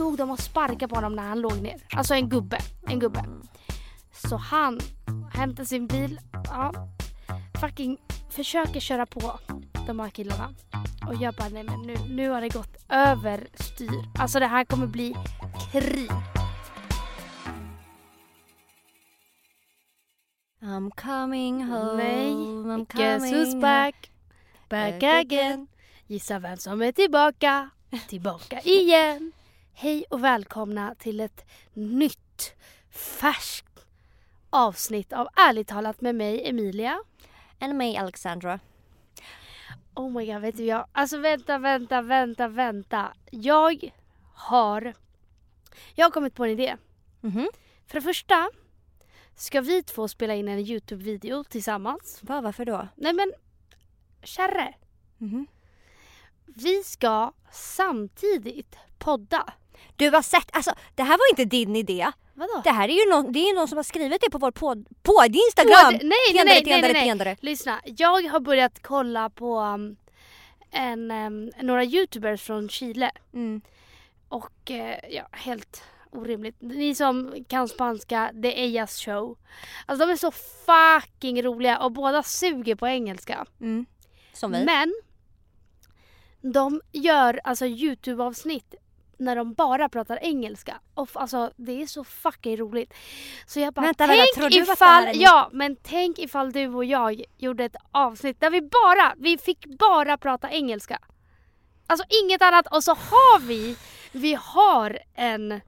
stod de och sparkade på honom när han låg ner. Alltså en gubbe. En gubbe. Så han hämtar sin bil. Ja, fucking försöker köra på de här killarna. Och jag bara nej men nu, nu har det gått överstyr. Alltså det här kommer bli krig. I'm coming home, Nej, I'm Guess who's? Back Back again. Gissa vem som är tillbaka? Tillbaka igen. Hej och välkomna till ett nytt färskt avsnitt av Ärligt talat med mig Emilia. And mig Alexandra. Oh my god, vet du jag? Alltså vänta, vänta, vänta, vänta. Jag har... Jag har kommit på en idé. Mhm. För det första ska vi två spela in en Youtube-video tillsammans. Va, varför då? Nej men, kärre. Mhm. Vi ska samtidigt podda. Du har sett, alltså det här var inte din idé. Vadå? Det här är ju någon, det är någon som har skrivit det på vår podd, på din Instagram! På- nej, nej, nej, nej, nej, nej. Lyssna, jag har börjat kolla på um, en, um, några youtubers från Chile. Mm. Och eh, ja, helt orimligt. Ni som kan spanska, är Ellas show. Alltså de är så fucking roliga och båda suger på engelska. Mm. Som vi. Men de gör alltså Youtube-avsnitt när de bara pratar engelska. Och alltså det är så fucking roligt. Så jag bara, Vänta, vänta, tänk tror du att ifall, är- ja men tänk ifall du och jag gjorde ett avsnitt där vi bara, vi fick bara prata engelska. Alltså inget annat och så har vi, vi har en,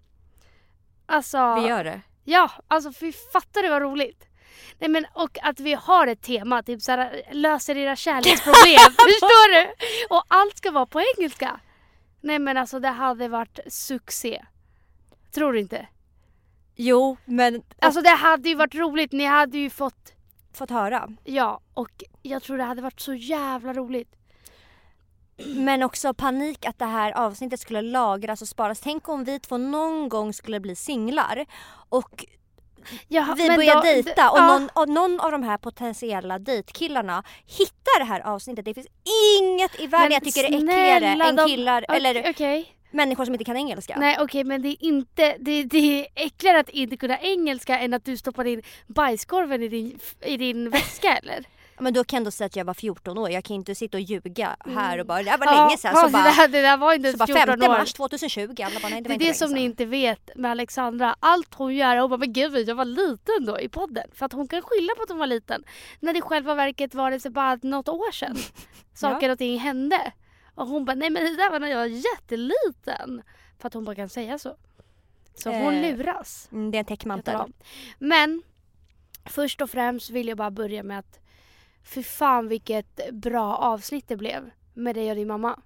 alltså. Vi gör det. Ja, alltså fy fattar du vad roligt? Nej men och att vi har ett tema, typ såhär löser era kärleksproblem, förstår du? Och allt ska vara på engelska. Nej men alltså det hade varit succé. Tror du inte? Jo, men Alltså det hade ju varit roligt, ni hade ju fått, fått höra. ja och jag tror det hade varit så jävla roligt. Men också panik att det här avsnittet skulle lagras och sparas. Tänk om vi två någon gång skulle bli singlar och Ja, vi börjar då- dejta och, ja. någon, och någon av de här potentiella dejtkillarna hittar det här avsnittet. Det finns inget i världen Men jag tycker är äckligare än de- killar Okej, eller Okej. människor som inte kan engelska. Nej okej men det är inte, det, det är äckligare att inte kunna engelska än att du stoppar in bajskorven i din, i din väska eller? Men då kan jag ändå säga att jag var 14 år. Jag kan inte sitta och ljuga här och bara det här var Mm. Ja, länge sedan. ja, Så det, bara, där, det där var inte så ens bara 14 5 år. mars 2020. Alla bara, nej, det, Det är det som ni inte vet med Alexandra. Allt hon gör, hon bara men gud jag var liten då i podden. För att hon kan skylla på att hon var liten. När det i själva verket var det så bara något år sedan. Saker och ting hände. Och hon bara nej men det där var när jag var jätteliten. För att hon bara kan säga så. Så hon Eh, luras. Mm, det är en täckmantel. Men först och främst vill jag bara börja med att Fy fan vilket bra avsnitt det blev med dig och din mamma.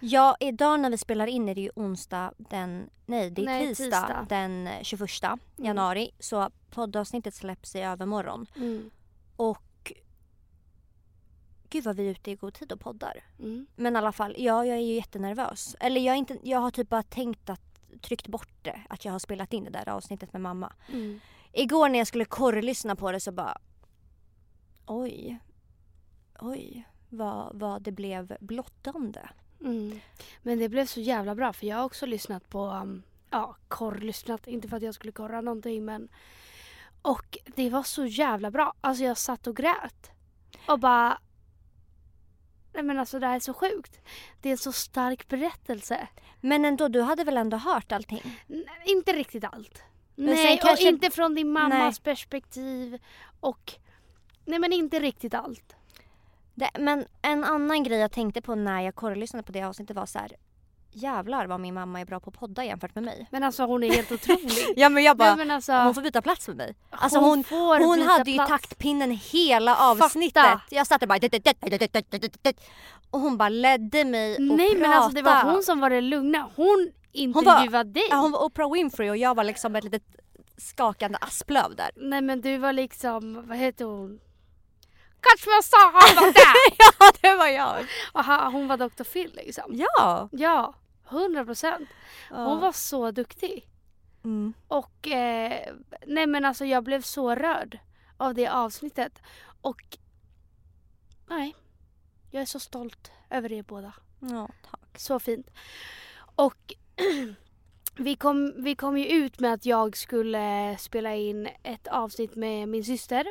Ja, idag när vi spelar in är det ju onsdag den, nej det är Nej, tisdag, tisdag. den 21 januari. Så poddavsnittet släpps i övermorgon. Och gud vad vi är ute i god tid och poddar. Mm. Men i alla fall, ja jag är ju jättenervös. Eller jag, inte, jag har typ bara tänkt att tryckt bort det, att jag har spelat in det där avsnittet med mamma. Mm. Igår när jag skulle korrlyssna på det så bara oj, oj vad, vad det blev blottande. Mm. Men det blev så jävla bra för jag har också lyssnat på, um, ja korrlyssnat, inte för att jag skulle korra någonting men och det var så jävla bra. Alltså jag satt och grät. Och bara Nej men alltså det här är så sjukt. Det är en så stark berättelse. Men ändå, du hade väl ändå hört allting? N- inte riktigt allt. Men nej, kanske- och inte från din mammas Nej. perspektiv. Och nej men inte riktigt allt. Det, men en annan grej jag tänkte på när jag korrlyssnade på det avsnittet var så här. Jävlar vad min mamma är bra på att podda jämfört med mig. Men alltså hon är helt otrolig. Ja men jag nej, men alltså, hon får byta plats med mig. Alltså hon, får hon byta hade ju plats. taktpinnen hela avsnittet. Jag satt där bara och hon bara ledde mig och Nej men alltså det var hon som var det lugna. Hon var- intervjuade dig. Ja, hon var Oprah Winfrey och jag var liksom ett litet skakande asplöv där. Nej men du var liksom, vad heter hon? Kashmir Sara var där! ja det var jag. Och hon var Dr. Phil liksom. Ja. Ja, 100 procent. Hon var så duktig. Mm. Och eh, nej men alltså jag blev så rörd av det avsnittet. Och nej, jag är så stolt över er båda. Ja, tack. Så fint. Och vi kom, vi kom ju ut med att jag skulle spela in ett avsnitt med min syster.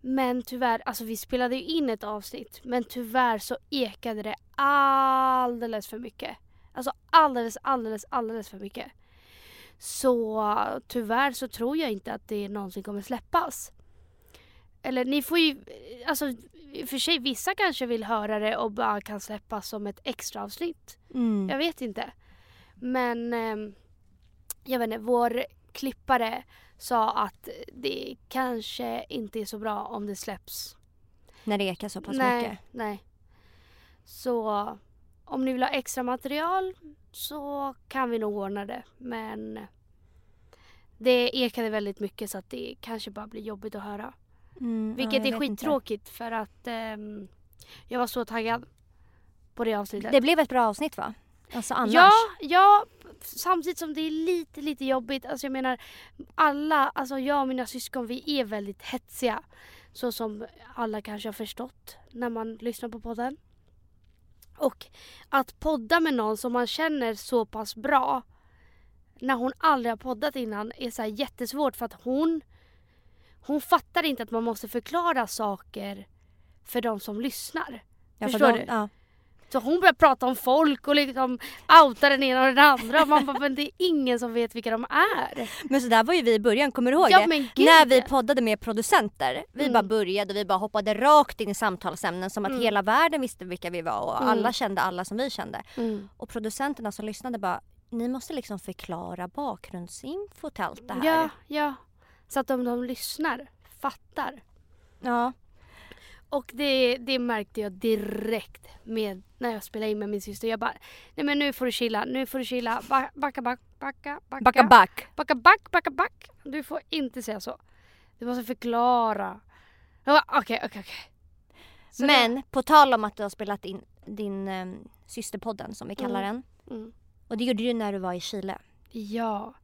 Men tyvärr, alltså vi spelade ju in ett avsnitt men tyvärr så ekade det alldeles för mycket. Alltså alldeles, alldeles, alldeles för mycket. Så tyvärr så tror jag inte att det någonsin kommer släppas. Eller ni får ju, alltså i och för sig vissa kanske vill höra det och bara kan släppas som ett extra avsnitt. Mm. Jag vet inte. Men eh, jag vet inte, vår klippare sa att det kanske inte är så bra om det släpps. När det ekar så pass nej, mycket. Nej. Så om ni vill ha extra material så kan vi nog ordna det. Men det ekade väldigt mycket så att det kanske bara blir jobbigt att höra. Mm, Vilket ja, är vet inte. skittråkigt för att ehm, jag var så taggad på det avsnittet. Det blev ett bra avsnitt va? Alltså annars. Ja, ja, samtidigt som det är lite, lite jobbigt. Alltså jag menar, alla, alltså jag och mina syskon, vi är väldigt hetsiga. Så som alla kanske har förstått när man lyssnar på podden. Och att podda med någon som man känner så pass bra när hon aldrig har poddat innan är så jättesvårt för att hon hon fattar inte att man måste förklara saker för de som lyssnar. Ja, för förstår de- du? Ja. Så hon börjar prata om folk och liksom outa den ena och den andra. Och man bara, men det är ingen som vet vilka de är. Men så där var ju vi i början, kommer du ihåg Ja det? När vi poddade med producenter. Vi Mm. bara började och vi bara hoppade rakt in i samtalsämnen som att Mm. hela världen visste vilka vi var och Mm. alla kände alla som vi kände. Mm. Och producenterna som lyssnade bara, ni måste liksom förklara bakgrundsinfo till allt det här. Ja, ja. Så att de, de lyssnar, fattar. ja. Och det, det märkte jag direkt med när jag spelade in med min syster. Jag bara, nej men nu får du chilla, nu får du chilla. Ba- Backa, back, backa, backa. Backa back. Backa, back, backa, back. Du får inte säga så. Du måste förklara. Okej, okej, okej. Men på tal om att du har spelat in din um, systerpodden som vi kallar Mm. den. Mm. Och det gjorde du när du var i Chile. Ja.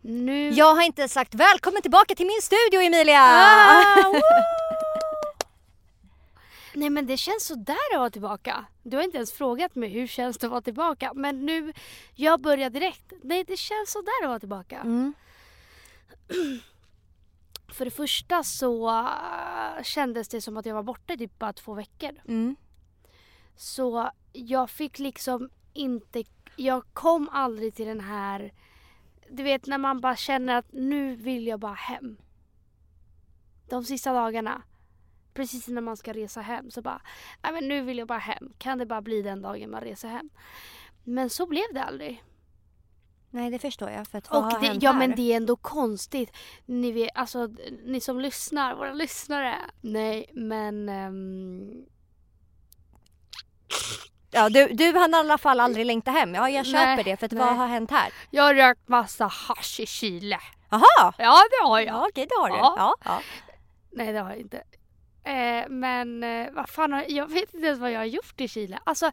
Nu... Jag har inte sagt välkommen tillbaka till min studio Emilia! Ah! Nej men det känns sådär att vara tillbaka. Du har inte ens frågat mig hur känns det att vara tillbaka. Men nu, jag börjar direkt. Nej det känns sådär att vara tillbaka. Mm. För det första så äh, kändes det som att jag var borta i typ bara två veckor. Mm. Så jag fick liksom inte, jag kom aldrig till den här, du vet när man bara känner att nu vill jag bara hem. De sista dagarna, precis när man ska resa hem så bara, nej men nu vill jag bara hem. Kan det bara bli den dagen man reser hem? Men så blev det aldrig. Nej det förstår jag för att vad har Och det, hänt ja här? men det är ändå konstigt. Ni vet, alltså ni som lyssnar, våra lyssnare. Nej men ehm, Ja, du, du hann i alla fall aldrig längta hem. Ja, jag köper Nej, det. För att nej. vad har hänt här? jag har rökt massa hasch i Chile. Jaha! Ja det har jag. Ja, okej det har du. Ja. Ja. Ja. Nej det har jag inte. Eh, men eh, vad fan jag vet inte ens vad jag har gjort i Chile. Alltså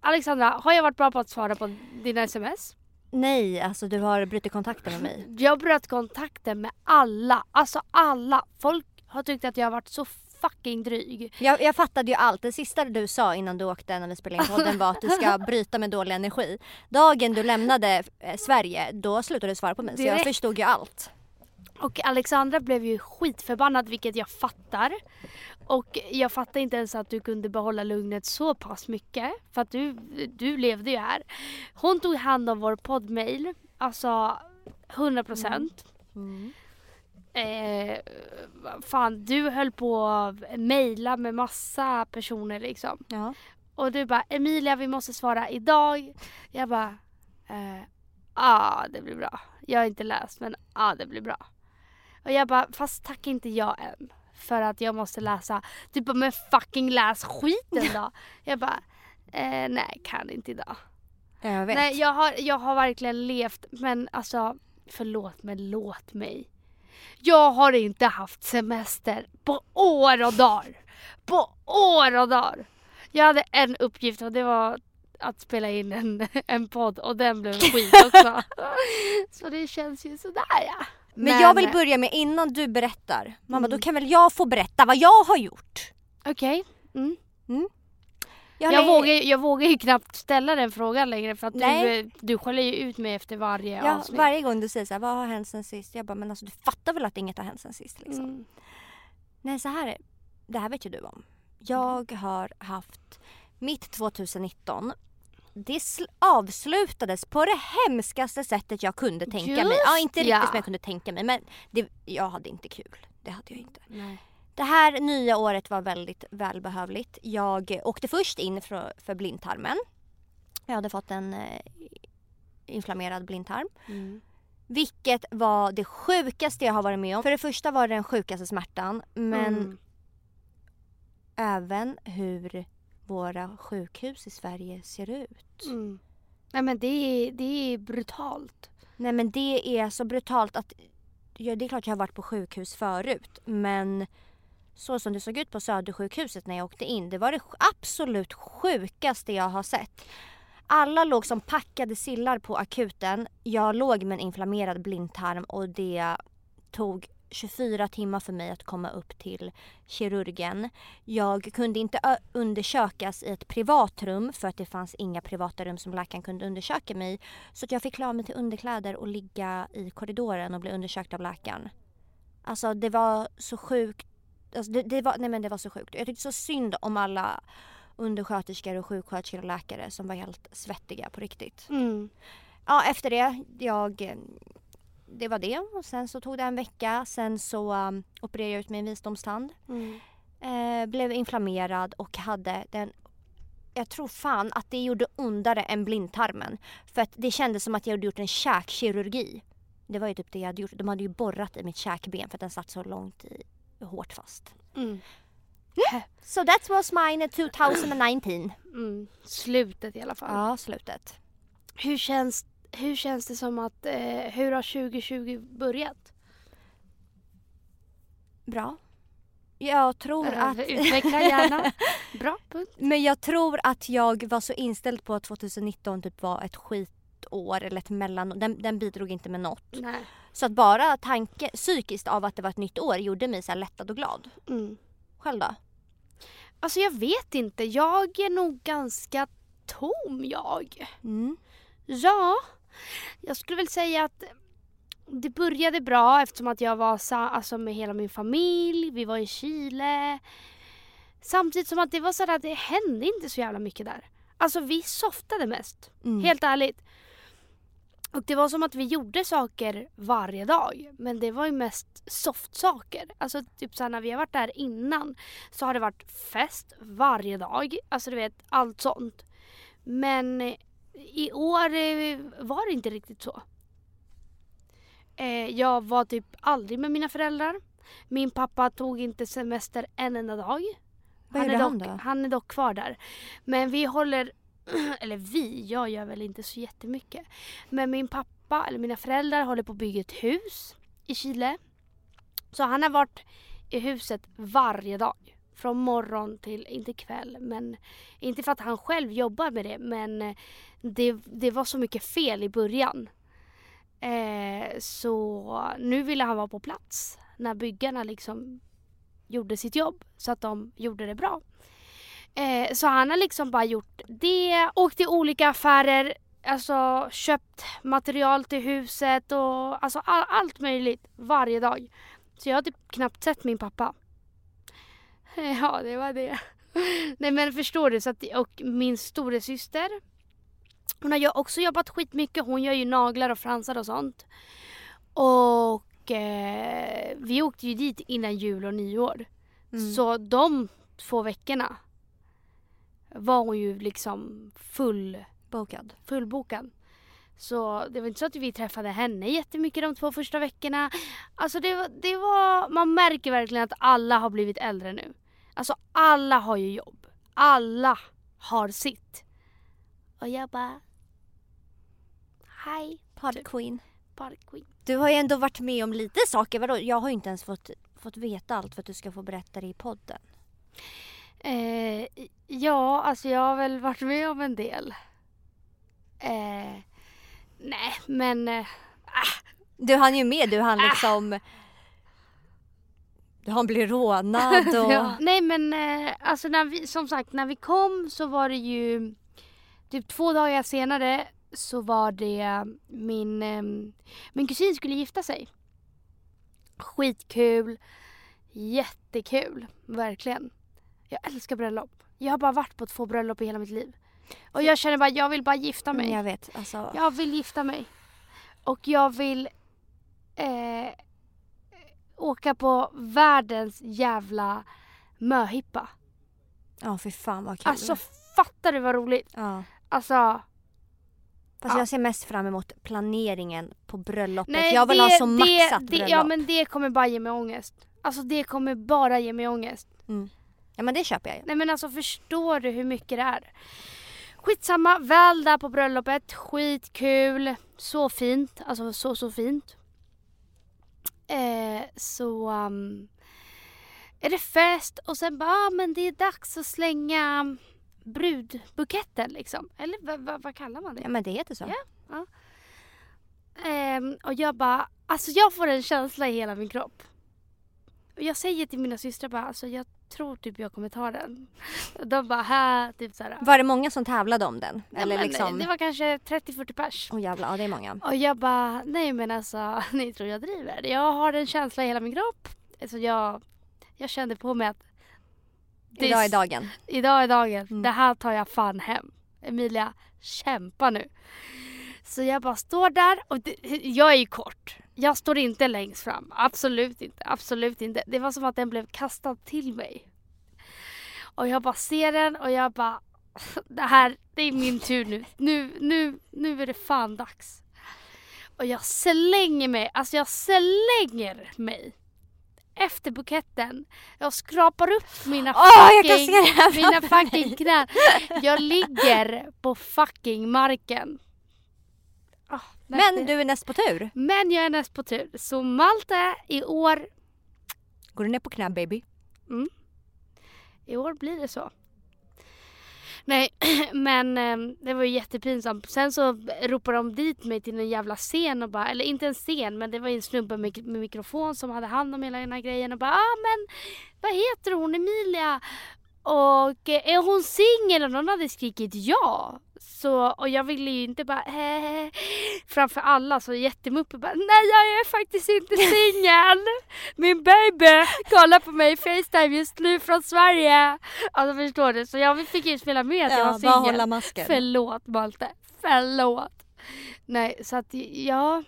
Alexandra, har jag varit bra på att svara på dina sms? Nej, alltså du har brutit kontakten med mig. Jag bröt kontakten med alla. Alltså alla. Folk har tyckt att jag har varit så fucking dryg. Jag, jag fattade ju allt. Det sista du sa innan du åkte när vi spelade in podden var att du ska bryta med dålig energi. Dagen du lämnade eh, Sverige, då slutade du svara på mig. Så jag Direkt. förstod ju allt. Och Alexandra blev ju skitförbannad vilket jag fattar. Och jag fattar inte ens att du kunde behålla lugnet så pass mycket. För att du, du levde ju här. Hon tog hand om vår poddmail. Alltså 100 procent. Mm. Eh, vad fan, du höll på att mejla med massa personer liksom. Ja. Och du bara Emilia vi måste svara idag. Jag bara eh, ah det blir bra. Jag har inte läst men ah det blir bra. Och jag bara fast tack inte jag än. För att jag måste läsa. Du bara men fucking läs skiten då. jag bara eh, nej kan inte idag. Ja, jag vet. Nej jag har, jag har verkligen levt men alltså förlåt men låt mig. Jag har inte haft semester på år och dagar. På år och dagar. Jag hade en uppgift och det var att spela in en, en podd och den blev skit också. Så det känns ju sådär ja. Men, jag vill börja med innan du berättar. Mamma Mm. då kan väl jag få berätta vad jag har gjort? Okej. Mm. Jag, jag, vågar, jag vågar ju knappt ställa den frågan längre för att du, du skäller ju ut mig efter varje ja, avsnitt. Varje gång du säger så här, vad har hänt sen sist? Jag bara, men alltså du fattar väl att inget har hänt sen sist liksom. Mm. Nej så här det här vet ju du om. Jag har haft mitt 2019 det avslutades på det hemskaste sättet jag kunde tänka Just, mig. Ja, inte riktigt ja. som jag kunde tänka mig men det, jag hade inte kul. Det hade jag inte. Nej. Det här nya året var väldigt välbehövligt. Jag åkte först in för, för blindtarmen. Jag hade fått en eh, inflammerad blindtarm. Mm. Vilket var det sjukaste jag har varit med om. För det första var det den sjukaste smärtan men mm. även hur våra sjukhus i Sverige ser ut. Mm. Nej men det är, det är brutalt. Nej men det är så brutalt att ja, det är klart jag har varit på sjukhus förut men så som det såg ut på Södersjukhuset när jag åkte in, det var det absolut sjukaste jag har sett. Alla låg som packade sillar på akuten. Jag låg med en inflammerad blindtarm och det tog 24 timmar för mig att komma upp till kirurgen. Jag kunde inte undersökas i ett privat rum för att det fanns inga privata rum som läkaren kunde undersöka mig. Så jag fick klä mig till underkläder och ligga i korridoren och bli undersökt av läkaren. Alltså det var så sjukt. Alltså, det, det, var, nej men det var så sjukt. Jag tyckte så synd om alla undersköterskor och sjuksköterskor och läkare som var helt svettiga på riktigt. Mm. Ja, efter det, jag det var det. Och sen så tog det en vecka. Sen så um, opererade jag ut min visdomstand. Mm. Eh, blev inflammerad och hade den jag tror fan att det gjorde ondare än blindtarmen. För att det kändes som att jag hade gjort en käkkirurgi. Det var ju typ det jag hade gjort. De hade ju borrat i mitt käkben för att den satt så långt i, hårt fast. Mm. So that was mine 2019. Mm. Slutet i alla fall. Ja, slutet. Hur känns hur känns det som att, eh, hur har 2020 börjat? Bra. Jag tror att... Utveckla gärna. Bra, punkt. Men jag tror att jag var så inställd på att 2019 typ var ett skitår eller ett mellanår. Den, den bidrog inte med något. Nej. Så att bara tanke psykiskt av att det var ett nytt år gjorde mig så lättad och glad. Mm. Själv då? Alltså jag vet inte. Jag är nog ganska tom jag. Mm. Ja. Jag skulle väl säga att det började bra eftersom att jag var alltså, med hela min familj, vi var i Chile. Samtidigt som att det var så att det hände inte så jävla mycket där. Alltså vi softade mest, mm. helt ärligt. Och det var som att vi gjorde saker varje dag. Men det var ju mest soft-saker. Alltså typ så när vi har varit där innan så har det varit fest varje dag. Alltså du vet, allt sånt. Men i år eh, var det inte riktigt så. Eh, jag var typ aldrig med mina föräldrar. Min pappa tog inte semester en enda dag. Vad han är, han dock, Han är dock kvar där. Men vi håller, eller vi, jag gör väl inte så jättemycket. Men min pappa, eller mina föräldrar håller på att bygga ett hus i Chile. Så han har varit i huset varje dag. Från morgon till, inte kväll, men inte för att han själv jobbar med det men eh, det, det var så mycket fel i början. Eh, så nu ville han vara på plats när byggarna liksom gjorde sitt jobb så att de gjorde det bra. Eh, så han har liksom bara gjort det, åkt till olika affärer, alltså köpt material till huset och alltså all, allt möjligt varje dag. Så jag har typ knappt sett min pappa. Ja, det var det. Nej men förstår du? Så att, och min storasyster hon har också jobbat skitmycket. Hon gör ju naglar och fransar och sånt. Och eh, vi åkte ju dit innan jul och nyår. Mm. Så de två veckorna var hon ju liksom full Bokad. fullbokad. Så det var inte så att vi träffade henne jättemycket de två första veckorna. Alltså det, var, det var, man märker verkligen att alla har blivit äldre nu. Alltså alla har ju jobb. Alla har sitt. Och jag bara... Hej. Pod Queen. Pod Queen. Du har ju ändå varit med om lite saker. Vadå? Jag har ju inte ens fått, fått veta allt för att du ska få berätta det i podden. Eh, ja, alltså jag har väl varit med om en del. Eh, nej, men... Ah. Du hann ju med. Du hann ah. liksom... Han blir rånad och... Ja. Nej men eh, alltså när vi, som sagt när vi kom så var det ju typ två dagar senare så var det min, eh, min kusin skulle gifta sig. Skitkul, jättekul, verkligen. Jag älskar bröllop. Jag har bara varit på två bröllop i hela mitt liv. Och jag känner bara, jag vill bara gifta mig. Jag vet, alltså. Jag vill gifta mig. Och jag vill eh, åka på världens jävla möhippa. Ja, fy fan vad kul. Alltså fattar du vad roligt? ja. Alltså Fast Ja. jag ser mest fram emot planeringen på bröllopet. nej jag vill det, ha så maxat det, bröllop. Ja men det kommer bara ge mig ångest. Alltså det kommer bara ge mig ångest. mm. ja men det köper jag ju. Nej men alltså förstår du hur mycket det är? Skitsamma, väl där på bröllopet, skitkul, så fint, alltså så så fint. Eh, så um, är det fest och sen bara, ah, men det är dags att slänga brudbuketten liksom. Eller vad, vad, vad kallar man det? Ja men det heter så. Ja. Ehm, och jag bara, alltså jag får en känsla i hela min kropp. Och jag säger till mina systrar bara, alltså jag tror typ jag kommer ta den. De bara, här, typ såhär. Var det många som tävlade om den? Ja, Eller men liksom... Det var kanske 30-40 pers. Åh jävlar, ja det är många. Och jag bara, nej men alltså, ni tror jag driver. Jag har en känsla i hela min kropp. Alltså jag, jag kände på mig att Idag är dagen. Idag är dagen. Mm. Det här tar jag fan hem. Emilia, kämpa nu. Så jag bara står där och det, jag är ju kort. Jag står inte längst fram. Absolut inte. Absolut inte. Det var som att den blev kastad till mig. Och jag bara ser den och jag bara det här, det är min tur nu. Nu, nu, nu är det fan dags. Och jag slänger mig, alltså jag slänger mig efter buketten. Jag skrapar upp mina kan fucking, mina fucking knän. Jag ligger på fucking marken. Men du är näst på tur. men jag är näst på tur. Så Malte i år, Går du ner på knä baby? i år blir det så. Nej, men eh, det var ju jättepinsamt. Sen så ropade de dit mig till en jävla scen och bara, eller inte en scen men det var ju en snubbe med, med mikrofon som hade hand om hela den här grejen och bara ah men vad heter hon Emilia? Och eh, är hon singel? Och någon hade skrikit ja. Så, och jag ville ju inte bara eh, framför alla så jättemuppig bara nej jag är faktiskt inte singel. Min baby kollar på mig i Facetime just nu från Sverige. Alltså förstår du? Så jag fick ju spela med att jag var bara hålla singel. masken. Förlåt Malte. Förlåt. Nej så att ja.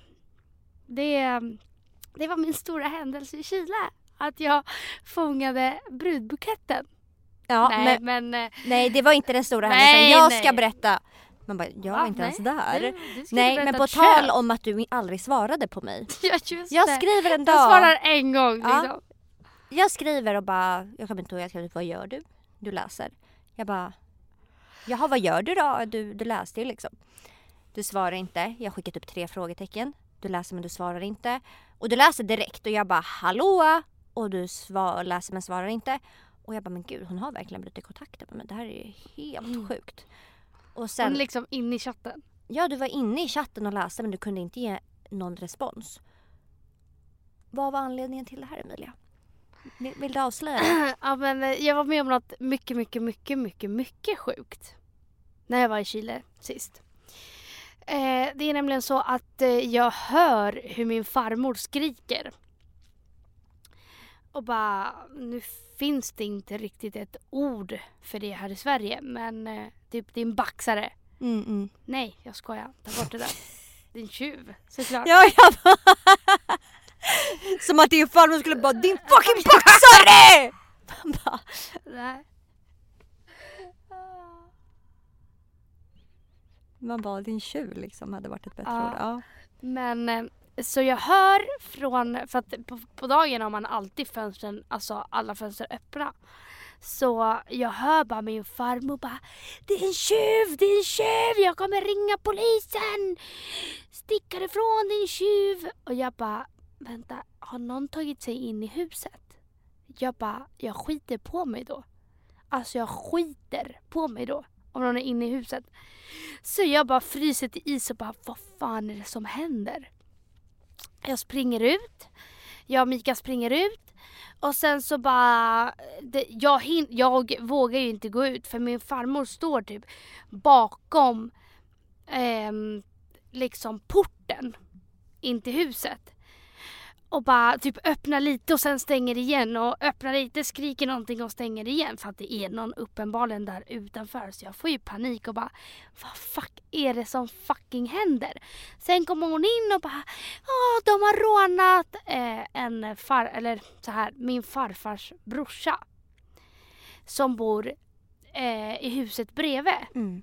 Det, det var min stora händelse i Chile. Att jag fångade brudbuketten. Ja, nej men, men... eh, nej det var inte den stora händelsen. Jag ska nej. berätta. Man bara, jag var va? inte Nej, ens där. du- du Nej men på ett tal köp. om att du aldrig svarade på mig. Ja just Jag det. skriver en Jag dag. svarar en gång Ja. liksom. Jag skriver och bara, jag kommer inte ihåg, jag skriver, vad gör du? Du läser. Jag bara, jaha vad gör du då? Du, du läste ju liksom. Du svarar inte. Jag har skickat upp tre frågetecken. Du läser men du svarar inte. Och du läser direkt och jag bara, hallå? Och du svar, läser men svarar inte. Och jag bara, men gud hon har verkligen brutit kontakten med mig. Det här är ju helt Mm. sjukt. Och Hon sen, är liksom inne i chatten. ja du var inne i chatten och läste men du kunde inte ge någon respons. Vad var anledningen till det här Emilia? Vill, vill du avslöja ja men eh, jag var med om något mycket, mycket, mycket, mycket, mycket sjukt. När jag var i Chile sist. Eh, det är nämligen så att eh, jag hör hur min farmor skriker. Och bara, nu finns det inte riktigt ett ord för det här i Sverige men eh, typ din baxare. Mm, mm. Nej, jag skojar. Ta bort det där. Din tjuv, såklart. Ja, bara... Som att din farmor skulle bara din fucking bara, Nej. man bara din tjur liksom hade varit ett bättre Ja. ord. Ja. Men eh, så jag hör från, för att på, på dagen har man alltid fönstren, alltså alla fönster öppna. Så jag hör bara min farmor bara Det är en tjuv, det är en tjuv, jag kommer ringa polisen! Stick härifrån din tjuv! Och jag bara Vänta, har någon tagit sig in i huset? Jag bara, jag skiter på mig då. Alltså jag skiter på mig då. Om någon är inne i huset. Så jag bara fryser till is och bara, vad fan är det som händer? Jag springer ut. jag och Mika springer ut och sen så bara, det, jag, hin, jag vågar ju inte gå ut för min farmor står typ bakom eh, liksom porten in till huset. Och bara typ öppnar lite och sen stänger igen och öppnar lite, skriker någonting och stänger igen för att det är någon uppenbarligen där utanför. Så jag får ju panik och bara vad fuck är det som fucking händer? Sen kommer hon in och bara Åh, de har rånat eh, en far, eller så här, min farfars brorsa. Som bor eh, i huset bredvid. Mm.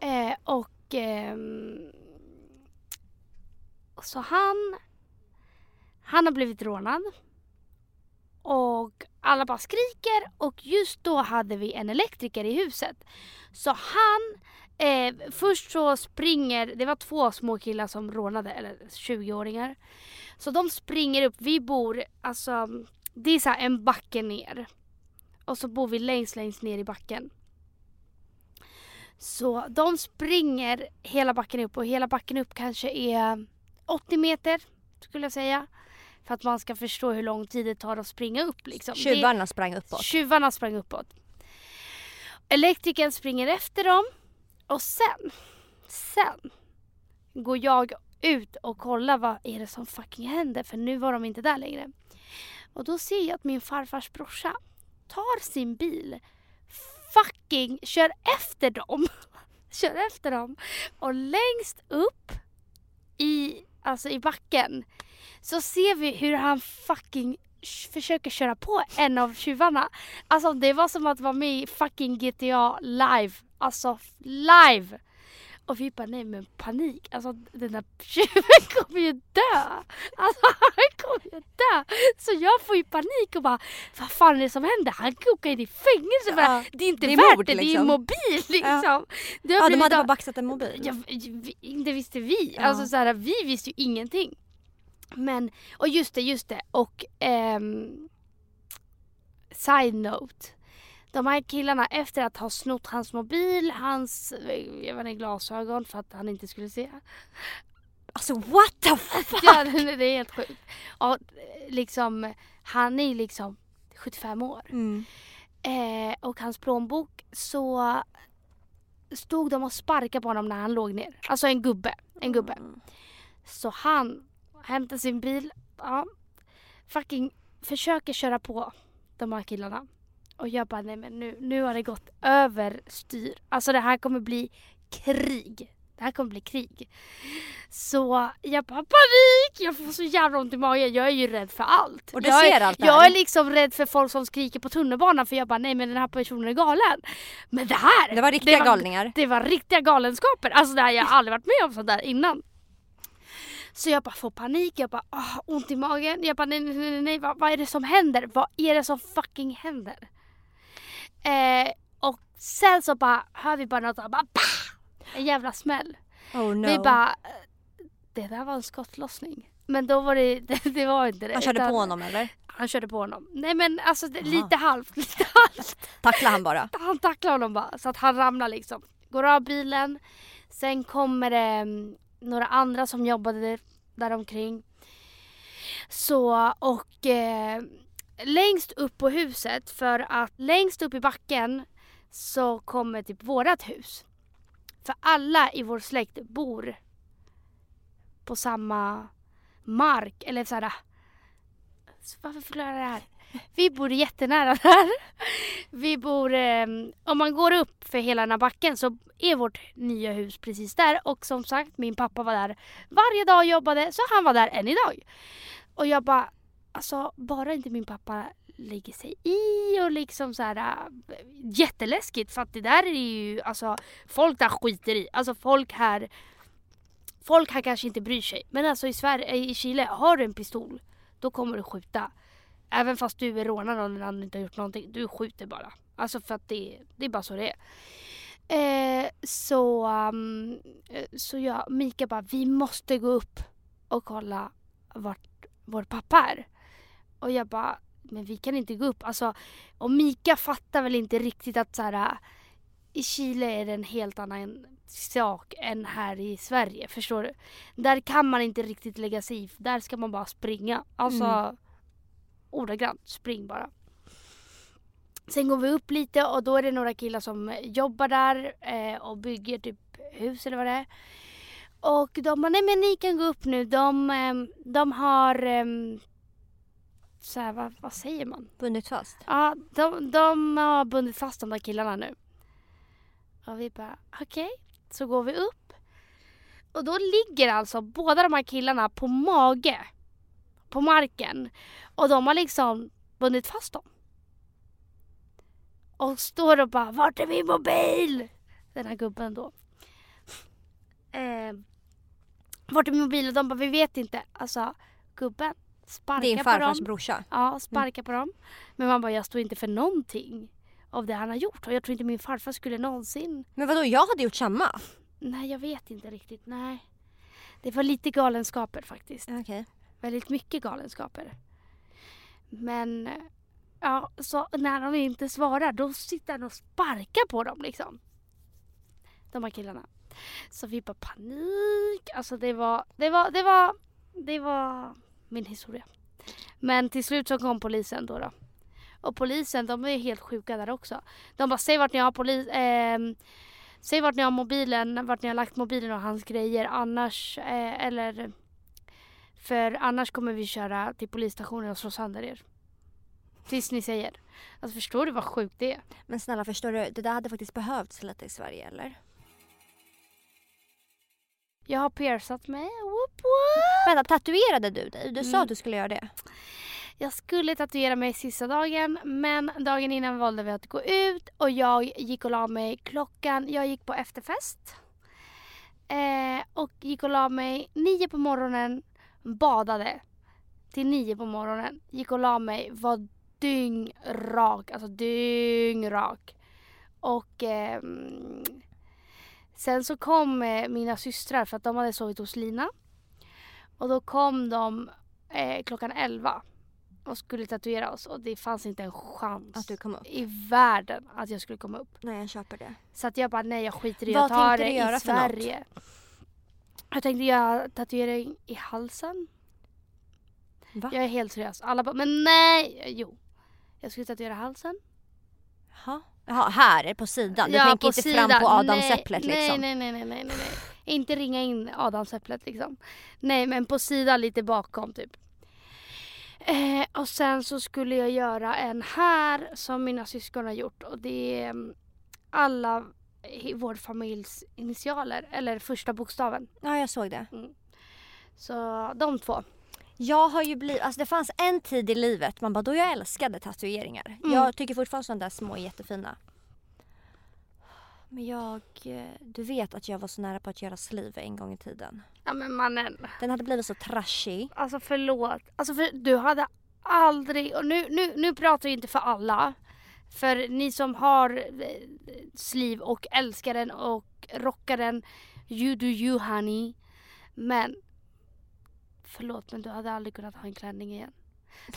Eh, och ehm, så han, han har blivit rånad. Och alla bara skriker och just då hade vi en elektriker i huset. Så han, eh, först så springer, det var två små killar som rånade, eller 20-åringar. Så de springer upp, vi bor, alltså det är så här en backe ner. Och så bor vi längst längst ner i backen. Så de springer hela backen upp och hela backen upp kanske är 80 meter skulle jag säga. För att man ska förstå hur lång tid det tar att springa upp. Liksom. Tjuvarna sprang uppåt. Det, tjuvarna sprang uppåt. Elektrikern springer efter dem och sen, sen går jag ut och kollar vad är det som fucking händer för nu var de inte där längre. Och då ser jag att min farfars brorsa tar sin bil, fucking kör efter dem. kör efter dem och längst upp i, alltså i backen så ser vi hur han fucking försöker köra på en av tjuvarna. Alltså det var som att vara med i fucking GTA live. Alltså live! Och vi bara nej men panik, alltså den där tjuven kommer ju dö! Alltså han kommer ju dö! Så jag får ju panik och bara vad fan är det som händer? Han kan åka in i fängelse för Ja, det är inte det är värt mord, det, det är liksom. en mobil liksom. Har Ja, de hade bara baxat en mobil. Ja, inte visste vi. Ja. Alltså så här, vi visste ju ingenting. Men, och just det, just det. Och ehm, side note. De här killarna efter att ha snott hans mobil, hans jag vet inte, glasögon för att han inte skulle se. Alltså what the fuck! Ja, det är helt sjukt. Och liksom, han är liksom 75 år. Mm. Eh, och hans plånbok så stod de och sparkade på honom när han låg ner. Alltså en gubbe. En gubbe. Mm. Så han hämtar sin bil, ja, fucking försöker köra på de här killarna. Och jag bara, nej men nu, nu har det gått överstyr. Alltså det här kommer bli krig. Det här kommer bli krig. Så jag bara panik! Jag får så jävla ont i magen. Jag är ju rädd för allt. Och du jag, är- ser allt det Jag är liksom rädd för folk som skriker på tunnelbanan för jag bara, nej men den här personen är galen. Men det här! Det var riktiga var- galningar. det var riktiga galenskaper. Alltså det här, jag har aldrig varit med om sånt där innan. Så jag bara får panik, jag bara åh, ont i magen. Jag bara nej nej nej, nej vad, vad är det som händer? Vad är det som fucking händer? Eh, och sen så bara hör vi bara något och bara bah! En jävla smäll. Oh no. Vi bara det där var en skottlossning. Men då var det, det, det var inte det. Han körde utan på honom eller? Han körde på honom. Nej men alltså det, lite halvt, lite halvt Tacklade han bara? han tacklar honom bara så att han ramlar liksom. Går av bilen. Sen kommer det mm, några andra som jobbade där omkring. Så och eh, längst upp på huset för att längst upp i backen så kommer typ vårat hus. För alla i vår släkt bor på samma mark eller såhär. Äh, varför förklarar jag det här? Vi bor jättenära där. Vi bor, eh, om man går upp för hela den här backen så är vårt nya hus precis där och som sagt min pappa var där varje dag och jobbade så han var där än idag. Och jag bara, alltså bara inte min pappa lägger sig i och liksom så här äh, jätteläskigt för att det där är ju, alltså folk där skiter i. Alltså folk här, folk här kanske inte bryr sig. Men alltså i Sverige, i Chile, har du en pistol då kommer du skjuta. Även fast du är rånad och den andra inte har gjort någonting. Du skjuter bara. Alltså för att det, det är bara så det är. Eh, så, um, eh, så jag, Mika bara, vi måste gå upp och kolla vart vår pappa är. Och jag bara, men vi kan inte gå upp. Alltså, och Mika fattar väl inte riktigt att så här, i Chile är det en helt annan sak än här i Sverige. Förstår du? Där kan man inte riktigt lägga sig i. Där ska man bara springa. Alltså Mm ordagrant, spring bara. Sen går vi upp lite och då är det några killar som jobbar där eh, och bygger typ hus eller vad det är. Och de bara, nej men ni kan gå upp nu. De, ehm, de har, ehm, så här, vad, vad säger man? Bundit fast. Ja, de, de har bundit fast de där killarna nu. Och vi bara, okej. Så går vi upp. Och då ligger alltså båda de här killarna på mage. På marken. Och de har liksom bundit fast dem. Och står och bara, vart är min mobil? Den här gubben då. Eh, vart är min mobil? Och de bara, vi vet inte. Alltså, gubben, sparka Din på farfars dem. brorsa. Ja, sparka på dem. Men man bara, jag står inte för någonting av det han har gjort. Och jag tror inte min farfar skulle någonsin... Men vadå, jag hade gjort samma. Nej, jag vet inte riktigt. Nej. Det var lite galenskaper faktiskt. Okej. Väldigt mycket galenskaper. Men eh, ja, så när de inte svarar då sitter han och sparkar på dem liksom. De här killarna. Så vi bara panik. Alltså det var, det var, det var, det var min historia. Men till slut så kom polisen då. då. Och polisen de är helt sjuka där också. De bara säg vart ni har polis... Eh, Säg vart ni har mobilen, vart ni har lagt mobilen och hans grejer annars eh, eller för annars kommer vi köra till polisstationen och slå sönder er. Tills ni säger. Alltså förstår du vad sjukt det är? Men snälla förstår du, det där hade faktiskt behövts lite i Sverige eller? Jag har piercat mig. Whoop, whoop. Vänta, tatuerade du dig? Du sa Mm. att du skulle göra det. Jag skulle tatuera mig sista dagen men dagen innan valde vi att gå ut och jag gick och la mig klockan, jag gick på efterfest. Eh, och gick och la mig nio på morgonen, badade till nio på morgonen, gick och la mig, var dyngrak, alltså dyngrak. Och ehm, sen så kom eh, mina systrar för att de hade sovit hos Lina. Och då kom de eh, klockan 11 och skulle tatuera oss och det fanns inte en chans Att du kom upp. i världen att jag skulle komma upp. Nej jag köper det. Så att jag bara nej jag skiter i att ta det i för något? Jag tänkte göra tatuering i halsen. Va? Jag är helt seriös. Alla bara men nej! Jo. Jag skulle tatuera halsen. Jaha. Jaha, här på sidan. Du Ja, tänker inte sidan. fram på adamsäpplet nej, liksom? Nej, nej, nej, nej, nej, nej. Inte ringa in adamsäpplet liksom. Nej, men på sidan lite bakom typ. Eh, och sen så skulle jag göra en här som mina syskon har gjort och det är mm, alla vår familjs initialer eller första bokstaven. Ja jag såg det. Så de två. Jag har ju blivit, alltså det fanns en tid i livet man bara då jag älskade tatueringar. Mm. Jag tycker fortfarande sådana där små är jättefina. Men jag, eh, du vet att jag var så nära på att göra sleeve en gång i tiden. Ja men mannen. Den hade blivit så trashig. Alltså förlåt. Alltså för du hade aldrig, och nu, nu, nu pratar jag inte för alla. För ni som har eh, sliv och älskar den och rockar den, you do you honey. Men förlåt men du hade aldrig kunnat ha en klänning igen.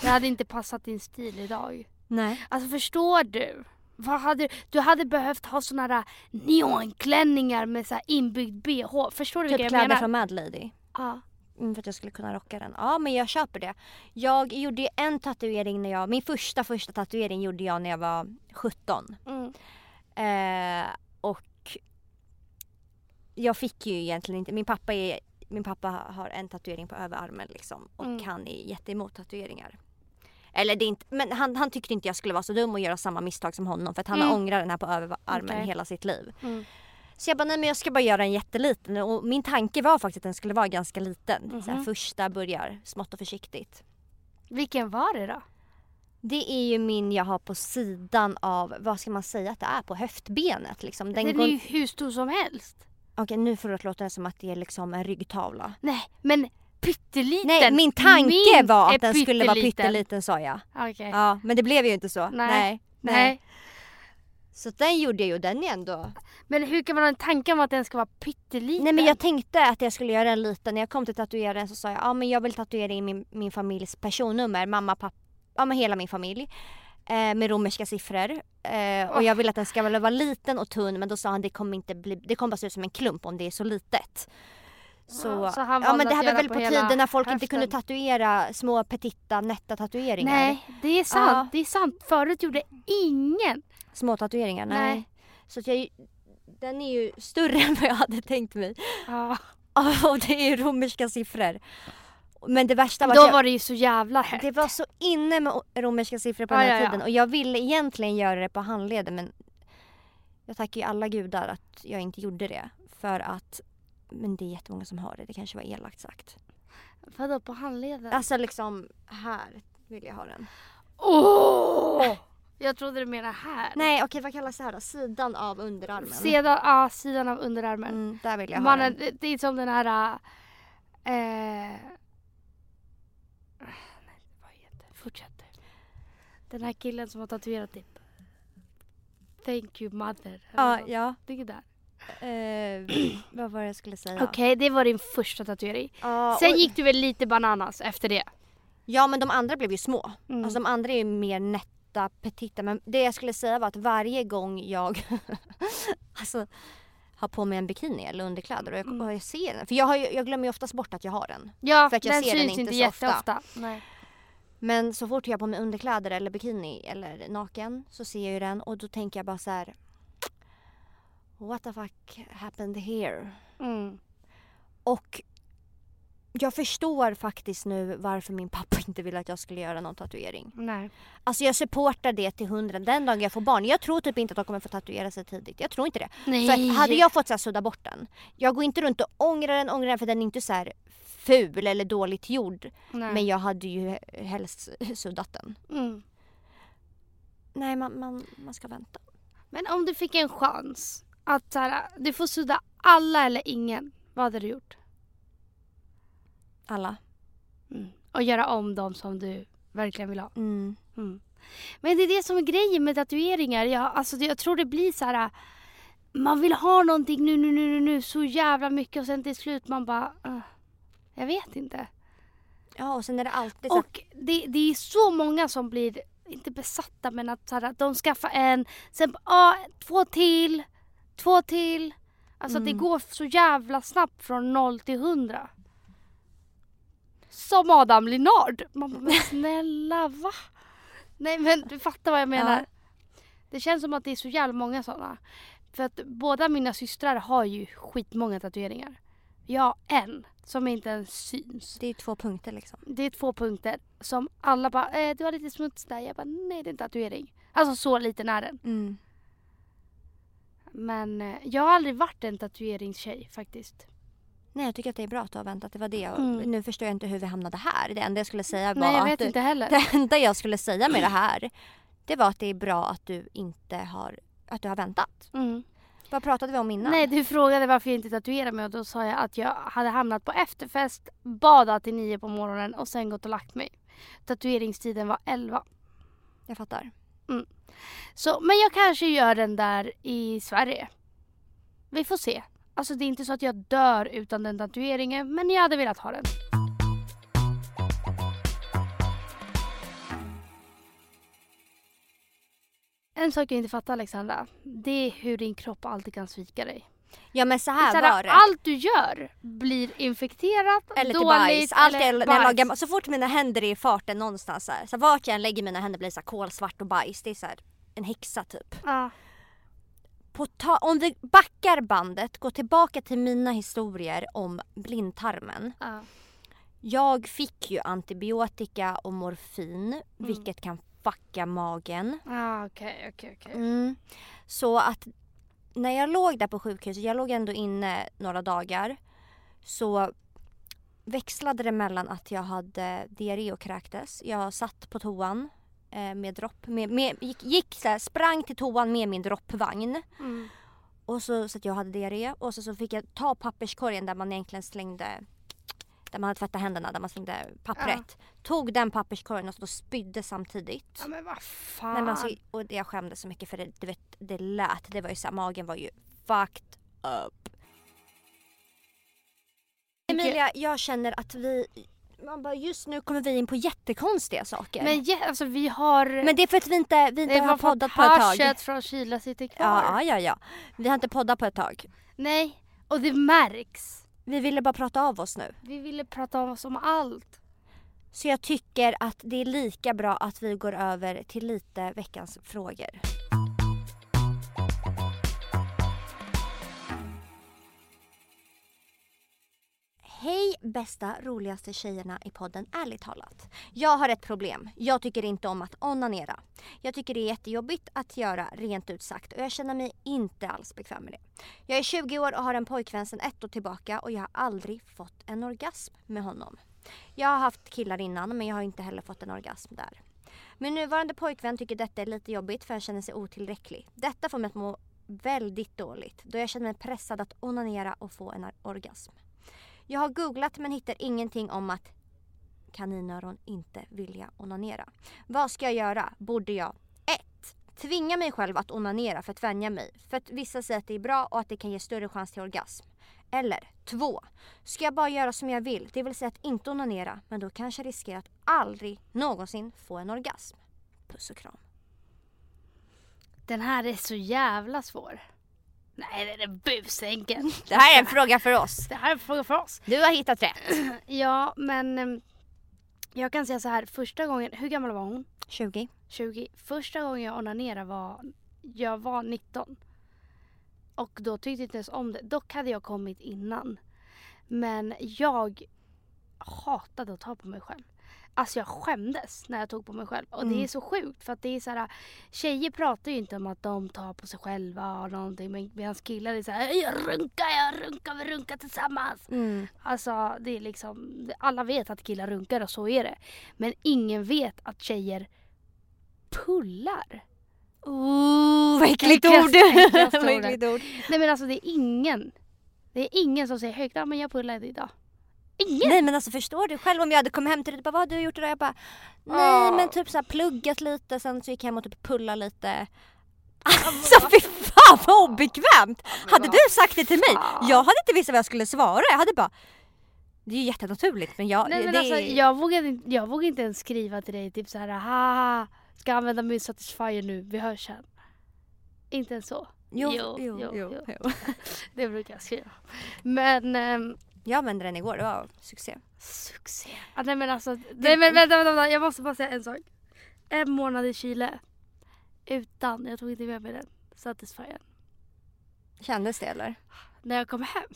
Det hade inte passat din stil idag. Nej. Alltså förstår du? Vad hade, du hade behövt ha såna där neonklänningar med så här inbyggd bh. Förstår du Typ vilka jag kläder menar? från Mad Lady. Ja. Mm, för att jag skulle kunna rocka den. Ja men jag köper det. Jag gjorde en tatuering när jag, min första första tatuering gjorde jag när jag var 17. Mm. Eh, och jag fick ju egentligen inte, min pappa, är, min pappa har en tatuering på överarmen liksom. Och Mm. han är jätteemot tatueringar. Eller det är inte, men han, han tyckte inte jag skulle vara så dum och göra samma misstag som honom för att han Mm. har ångrat den här på överarmen Okej. hela sitt liv. Mm. Så jag bara, nej men jag ska bara göra en jätteliten och min tanke var faktiskt att den skulle vara ganska liten. Så här, Mhm. första börjar smått och försiktigt. Vilken var det då? Det är ju min jag har på sidan av, vad ska man säga att det är, på höftbenet liksom. Den Den går... är ju hur stor som helst. Okej nu får det låta som att det är liksom en ryggtavla. Nej, men pytteliten. Nej min tanke Min var att den skulle vara pytteliten. sa jag. Okej. Ja men det blev ju inte så. Nej. Nej. Nej. Så den gjorde jag ju, den är ändå... Men hur kan man ha en tanke om att den ska vara pytteliten? Nej men jag tänkte att jag skulle göra den liten. När jag kom till tatueraren så sa jag ja men jag vill tatuera in min, min familjs personnummer. Mamma, pappa, ja men hela min familj. eh, med romerska siffror. Eh, och jag vill att den ska väl vara liten och tunn men då sa han det kommer inte bli, det kommer bara se ut som en klump om det är så litet. Så, Ja, så ja men det här var väl på på tiden när folk inte höften. kunde tatuera små petita nätta tatueringar. Nej, det är sant. Ja. Det är sant. Förut gjorde ingen. Små tatueringar, nej. Nej. Så att jag, den är ju större än vad jag hade tänkt mig. Ja. Och det är ju romerska siffror. Men det värsta var Då att jag, var det ju så jävla hett. det var så inne med romerska siffror på Ja, den här ja, tiden och jag ville egentligen göra det på handleden men jag tackar ju alla gudar att jag inte gjorde det. För att, men det är jättemånga som har det, det kanske var elakt sagt. Vadå på handleden? Alltså liksom här vill jag ha den. Åh! Jag trodde du menade här. Nej okej vad kallas det här då? Sidan av underarmen. Sedan, ja, sidan av underarmen. Mm, där vill jag ha Mannen, den. det, det är som den här... Eh, nej, vad heter det? Fortsätt. Den här killen som har tatuerat typ Thank you mother. Ja, något. ja. Det är där. Eh, vad var det jag skulle säga? Okej, det var din första tatuering. Ja, Sen och- gick du väl lite bananas efter det? Ja men de andra blev ju små. Mm. Alltså de andra är ju mer nätta, petita. Men det jag skulle säga var att varje gång jag alltså, har på mig en bikini eller underkläder och jag, Mm. och jag ser den. För jag, har jag glömmer ju oftast bort att jag har den. Ja, För att jag den ser den syns inte inte så ofta. jätteofta. Nej. Men så fort jag har på mig underkläder eller bikini eller naken så ser jag ju den och då tänker jag bara så här. What the fuck happened here? Mm. Och jag förstår faktiskt nu varför min pappa inte ville att jag skulle göra någon tatuering. Nej. Alltså jag supportar det till hundra den dagen jag får barn. Jag tror typ inte att de kommer få tatuera sig tidigt. Jag tror inte det. Nej. För hade jag fått så här sudda bort den. Jag går inte runt och ångrar den, ångrar den för den är inte så här ful eller dåligt gjord. Nej. Men jag hade ju helst suddat den. Mm. Nej man, man, man ska vänta. Men om du fick en chans att så här, du får sudda alla eller ingen. Vad hade du gjort? Alla. Mm. Och göra om dem som du verkligen vill ha. Mm. Mm. Men det är det som är grejen med tatueringar. Jag, alltså, det- jag tror det blir så här. Man vill ha någonting nu, nu, nu, nu, nu så jävla mycket och sen till slut man bara... Uh, jag vet inte. Ja och sen är det alltid så Och det, det är så många som blir, inte besatta men att, så här, att de skaffar en, sen ah, två till, två till. Alltså det Mm. går så jävla snabbt från noll till hundra. Som Adam Linnard. Man bara, men snälla va? Nej men du fattar vad jag menar. Ja. Det känns som att det är så jävla många sådana. För att båda mina systrar har ju skitmånga tatueringar. Jag har en som inte ens syns. det är två punkter liksom. Det är två punkter som alla bara, eh, du har lite smuts där. Jag bara, nej det är en tatuering. Alltså så liten är den. Mm. Men eh, jag har aldrig varit en tatueringstjej faktiskt. Nej jag tycker att det är bra att du har väntat. Det var det jag, Mm. Nu förstår jag inte hur vi hamnade här. Det enda jag skulle säga var Nej jag att vet du, inte heller. Det enda jag skulle säga med det här det var att det är bra att du inte har, att du har väntat. Mm. Vad pratade vi om innan? Nej du frågade varför jag inte tatuerade mig och då sa jag att jag hade hamnat på efterfest, badat till nio på morgonen och sen gått och lagt mig. Tatueringstiden var elva. Jag fattar. Så, men jag kanske gör den där i Sverige. Vi får se. Alltså det är inte så att jag dör utan den tatueringen men jag hade velat ha den. En sak jag inte fattar Alexandra, det är hur din kropp alltid kan svika dig. Ja men så här så var här, det. allt du gör blir infekterat, eller dåligt bajs. Allt eller jag, när jag bajs. lagar, så fort mina händer är i farten någonstans så, här, så vart jag än lägger mina händer blir det så här kolsvart och bajs. Det är så här, en häxa typ. Ja. På ta- om vi backar bandet, går tillbaka till mina historier om blindtarmen. Ja. Jag fick ju antibiotika och morfin Mm. vilket kan fucka magen. Ah, Okej, okej, okej. Mm. Så att när jag låg där på sjukhuset, jag låg ändå inne några dagar. Så växlade det mellan att jag hade diarré och kräktes. Jag satt på toan med dropp. Med, med, gick, gick så här, sprang till toan med min droppvagn. Mm. Och så, så att jag hade diarré. Och så, så fick jag ta papperskorgen där man egentligen slängde där man hade tvättat händerna, där man slängde pappret. Tog den papperskorgen och så då spydde samtidigt. Ja men vad fan. Nej, men alltså, och jag skämdes så mycket för det, du vet, det lät. Det var ju så här, magen var ju fucked up. Emilia, jag känner att vi man bara just nu kommer vi in på jättekonstiga saker. Men ja, alltså vi har... Men det är för att vi inte, vi inte det har poddat på ett tag. från Kila sitter kvar. Ja, ja, ja. Vi har inte poddat på ett tag. Nej, och det märks. Vi ville bara prata av oss nu. Vi ville prata om oss om allt. Så jag tycker att det är lika bra att vi går över till lite veckans frågor. Hej bästa roligaste tjejerna i podden Ärligt talat. Jag har ett problem. Jag tycker inte om att onanera. Jag tycker det är jättejobbigt att göra rent ut sagt och jag känner mig inte alls bekväm med det. Jag är 20 år och har en pojkvän sedan ett år tillbaka och jag har aldrig fått en orgasm med honom. Jag har haft killar innan men jag har inte heller fått en orgasm där. Min nuvarande pojkvän tycker detta är lite jobbigt för han känner sig otillräcklig. Detta får mig att må väldigt dåligt då jag känner mig pressad att onanera och få en orgasm. Jag har googlat men hittar ingenting om att kaninöron inte vilja onanera. Vad ska jag göra? Borde jag 1. Tvinga mig själv att onanera för att vänja mig. För att vissa säger att det är bra och att det kan ge större chans till orgasm. Eller 2. Ska jag bara göra som jag vill, det vill säga att inte onanera men då kanske jag riskerar att aldrig någonsin få en orgasm. Puss och kram. Den här är så jävla svår. Nej, den är busenkel. Det här är en fråga för oss. Det här är en fråga för oss. Du har hittat rätt. Ja, men em, jag kan säga så här. Första gången, hur gammal var hon? 20. 20. Första gången jag onanerade var, jag var 19. Och då tyckte jag inte ens om det. Dock hade jag kommit innan. Men jag hatade att ta på mig själv. Alltså jag skämdes när jag tog på mig själv. Och det Mm. är så sjukt för att det är så här. Tjejer pratar ju inte om att de tar på sig själva och någonting. Men medan killar är så här. Jag runkar, jag runkar, vi runkar tillsammans. Mm. Alltså det är liksom. Alla vet att killar runkar och så är det. Men ingen vet att tjejer pullar. Oh, vad äckligt ord! äckligt ord. Nej men alltså det är ingen. Det är ingen som säger högt, ja men jag pullade idag. Ingen! Nej men alltså förstår du själv om jag hade kommit hem till dig och bara vad har du gjort idag? Jag bara nej Ja. men typ så här pluggat lite sen så gick jag hem och typ pulla lite. Alltså fy fan vad obekvämt! Hade du sagt det till mig? Jag hade inte visst vad jag skulle svara. Jag hade bara det är ju jättenaturligt men jag... Nej men det alltså jag vågade, inte- jag vågade inte ens skriva till dig typ så här, haha, ska använda min satisfier nu, vi hörs sen. Inte ens så. Jo, Jo, jo, jo, jo, jo. jo. Det brukar jag skriva. Men ehm, Jag använde den igår, det var succé. succé. Ah, nej men alltså, nej men vänta, vänta, vänta, jag måste bara säga en sak. En månad i Chile. Utan, jag tog inte med mig den, satisfier. Kändes det eller? När jag kom hem.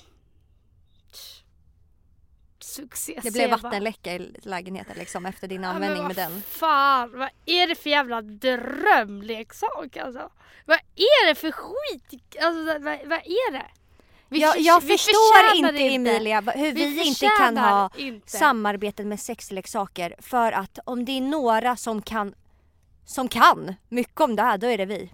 Succé. Det blev vattenläcka i lägenheten liksom efter din Ja, användning vad med den. Fan, vad är det för jävla drömleksak alltså? Vad är det för skit? Alltså vad, vad är det? Vi Jag, jag vi förstår inte Emilia hur vi, inte kan ha inte. samarbeten med sexleksaker för att om det är några som kan som kan mycket om det här då är det vi.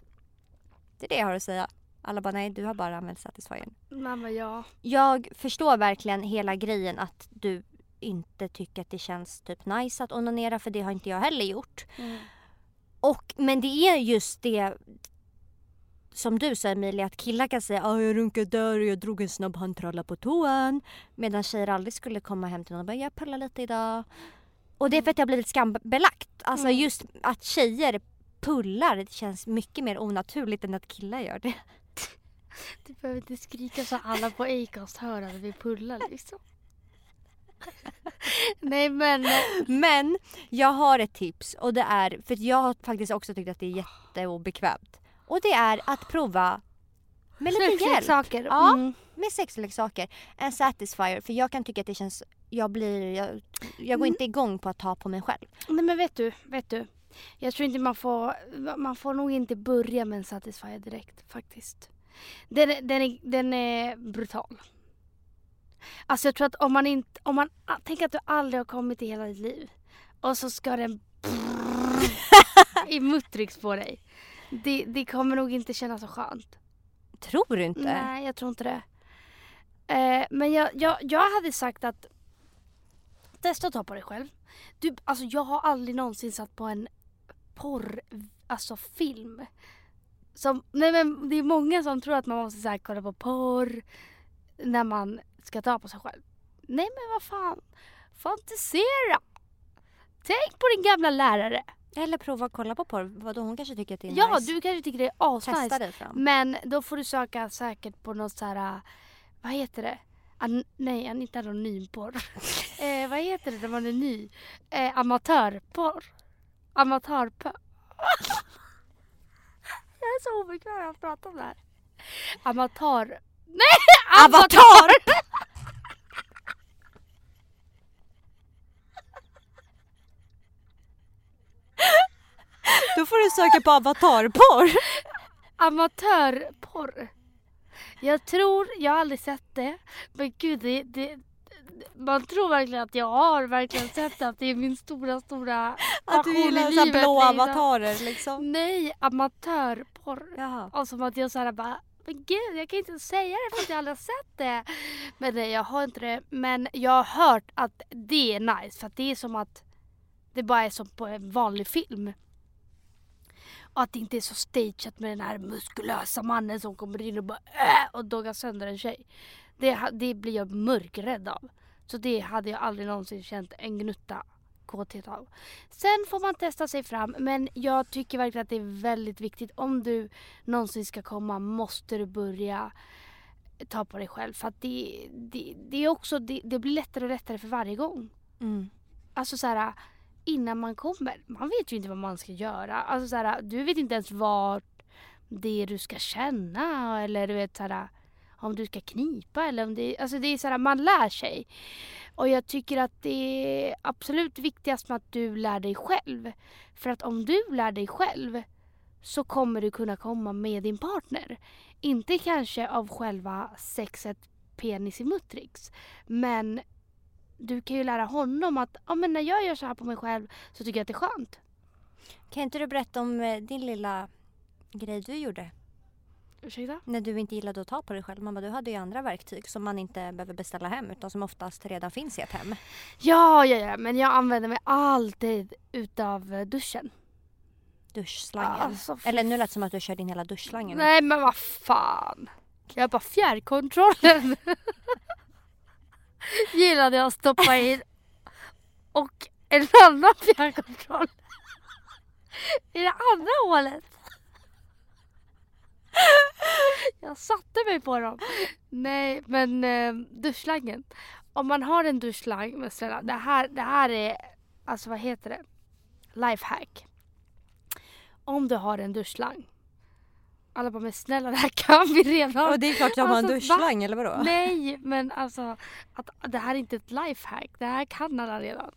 Det är det jag har att säga. Alla bara nej du har bara använt Satisfyern. Mamma ja. Jag förstår verkligen hela grejen att du inte tycker att det känns typ nice att onanera för det har inte jag heller gjort. Mm. Och, men det är just det som du sa Emilia, att killar kan säga att jag runkade där och jag drog en snabb handtralla på toan. Medan tjejer aldrig skulle komma hem till någon och bara jag pullar lite idag. Och det är för att har blivit skambelagt. Alltså Mm. just att tjejer pullar det känns mycket mer onaturligt än att killar gör det. Du behöver inte skrika så alla på Acast hör att vi pullar liksom. Nej men eh, Men jag har ett tips och det är, för jag har faktiskt också tyckt att det är jätteobekvämt. Och det är att prova med lite hjälp. saker. Ja. Mm. med sexleksaker. En satisfier för jag kan tycka att det känns, jag blir, jag, jag går Mm. inte igång på att ta på mig själv. Nej men vet du, vet du. Jag tror inte man får, man får nog inte börja med en Satisfyer direkt faktiskt. Den, den, är, den är brutal. Alltså jag tror att om man inte, om man, ah, tänk att du aldrig har kommit i hela ditt liv. Och så ska den i muttrix på dig. Det, det kommer nog inte kännas så skönt. Tror du inte? Nej, jag tror inte det. Eh, men jag, jag, jag hade sagt att testa att ta på dig själv. Du, alltså jag har aldrig någonsin satt på en porr, alltså film. Som, nej men det är många som tror att man måste så här, kolla på porr när man ska ta på sig själv. Nej men vad fan. Fantisera! Tänk på din gamla lärare. Eller prova att kolla på porr. Vadå, hon kanske tycker att det är Ja, nice. du kanske tycker det är asnice. Testa dig fram. Men då får du söka säkert på något så här, äh, vad heter det? An- nej, inte anonymporr. eh, vad heter det när man är ny? Eh, amatörporr. Amatörporr. Jag är så obekväm att prata om det här. Amatör... Nej! Avatar! Då får du söka på avatarporr. Amatörporr. Jag tror, jag har aldrig sett det. Men gud, det, det, man tror verkligen att jag har verkligen sett det. Att det är min stora, stora Att du gillar så här blå liksom. avatarer liksom. Nej, amatörporr. Jaha. Och som att jag såhär bara, men gud jag kan inte säga det för att jag aldrig har sett det. Men nej jag har inte det. Men jag har hört att det är nice för att det är som att det bara är som på en vanlig film. Att det inte är så stageat med den här muskulösa mannen som kommer in och bara äh, och doggar sönder en tjej. Det, det blir jag mörkrädd av. Så det hade jag aldrig någonsin känt en gnutta kåthet av. Sen får man testa sig fram men jag tycker verkligen att det är väldigt viktigt. Om du någonsin ska komma måste du börja ta på dig själv. För att det, det, det är också, det, det blir lättare och lättare för varje gång. Mm. Alltså så här innan man kommer. Man vet ju inte vad man ska göra. Alltså så här, du vet inte ens vart det är du ska känna eller du vet så här om du ska knipa eller om det alltså det är så här, man lär sig. Och jag tycker att det är absolut viktigast med att du lär dig själv. För att om du lär dig själv så kommer du kunna komma med din partner. Inte kanske av själva sexet penis i muttrix. Men du kan ju lära honom att ja, men när jag gör så här på mig själv så tycker jag att det är skönt. Kan inte du berätta om eh, din lilla grej du gjorde? Ursäkta? När du inte gillade att ta på dig själv. Mamma, du hade ju andra verktyg som man inte behöver beställa hem utan som oftast redan finns i ett hem. Ja, ja, ja, men jag använder mig alltid utav eh, duschen. Duschslangen. Alltså, Eller nu lät det som att du körde in hela duschslangen. Nej men vad fan. Jag bara fjärrkontrollen. Gillade jag att stoppa in. Och en annan fjärrkontroll. I det andra hålet. Jag satte mig på dem. Nej men eh, duschslangen. Om man har en duschslang, men snälla det här, det här är, alltså vad heter det? Lifehack. Om du har en duschslang alla bara, men snälla det här kan vi redan. Och det är klart du har en Alltså, duschslang eller vadå? Nej, men alltså att det här är inte ett lifehack. Det här kan alla redan.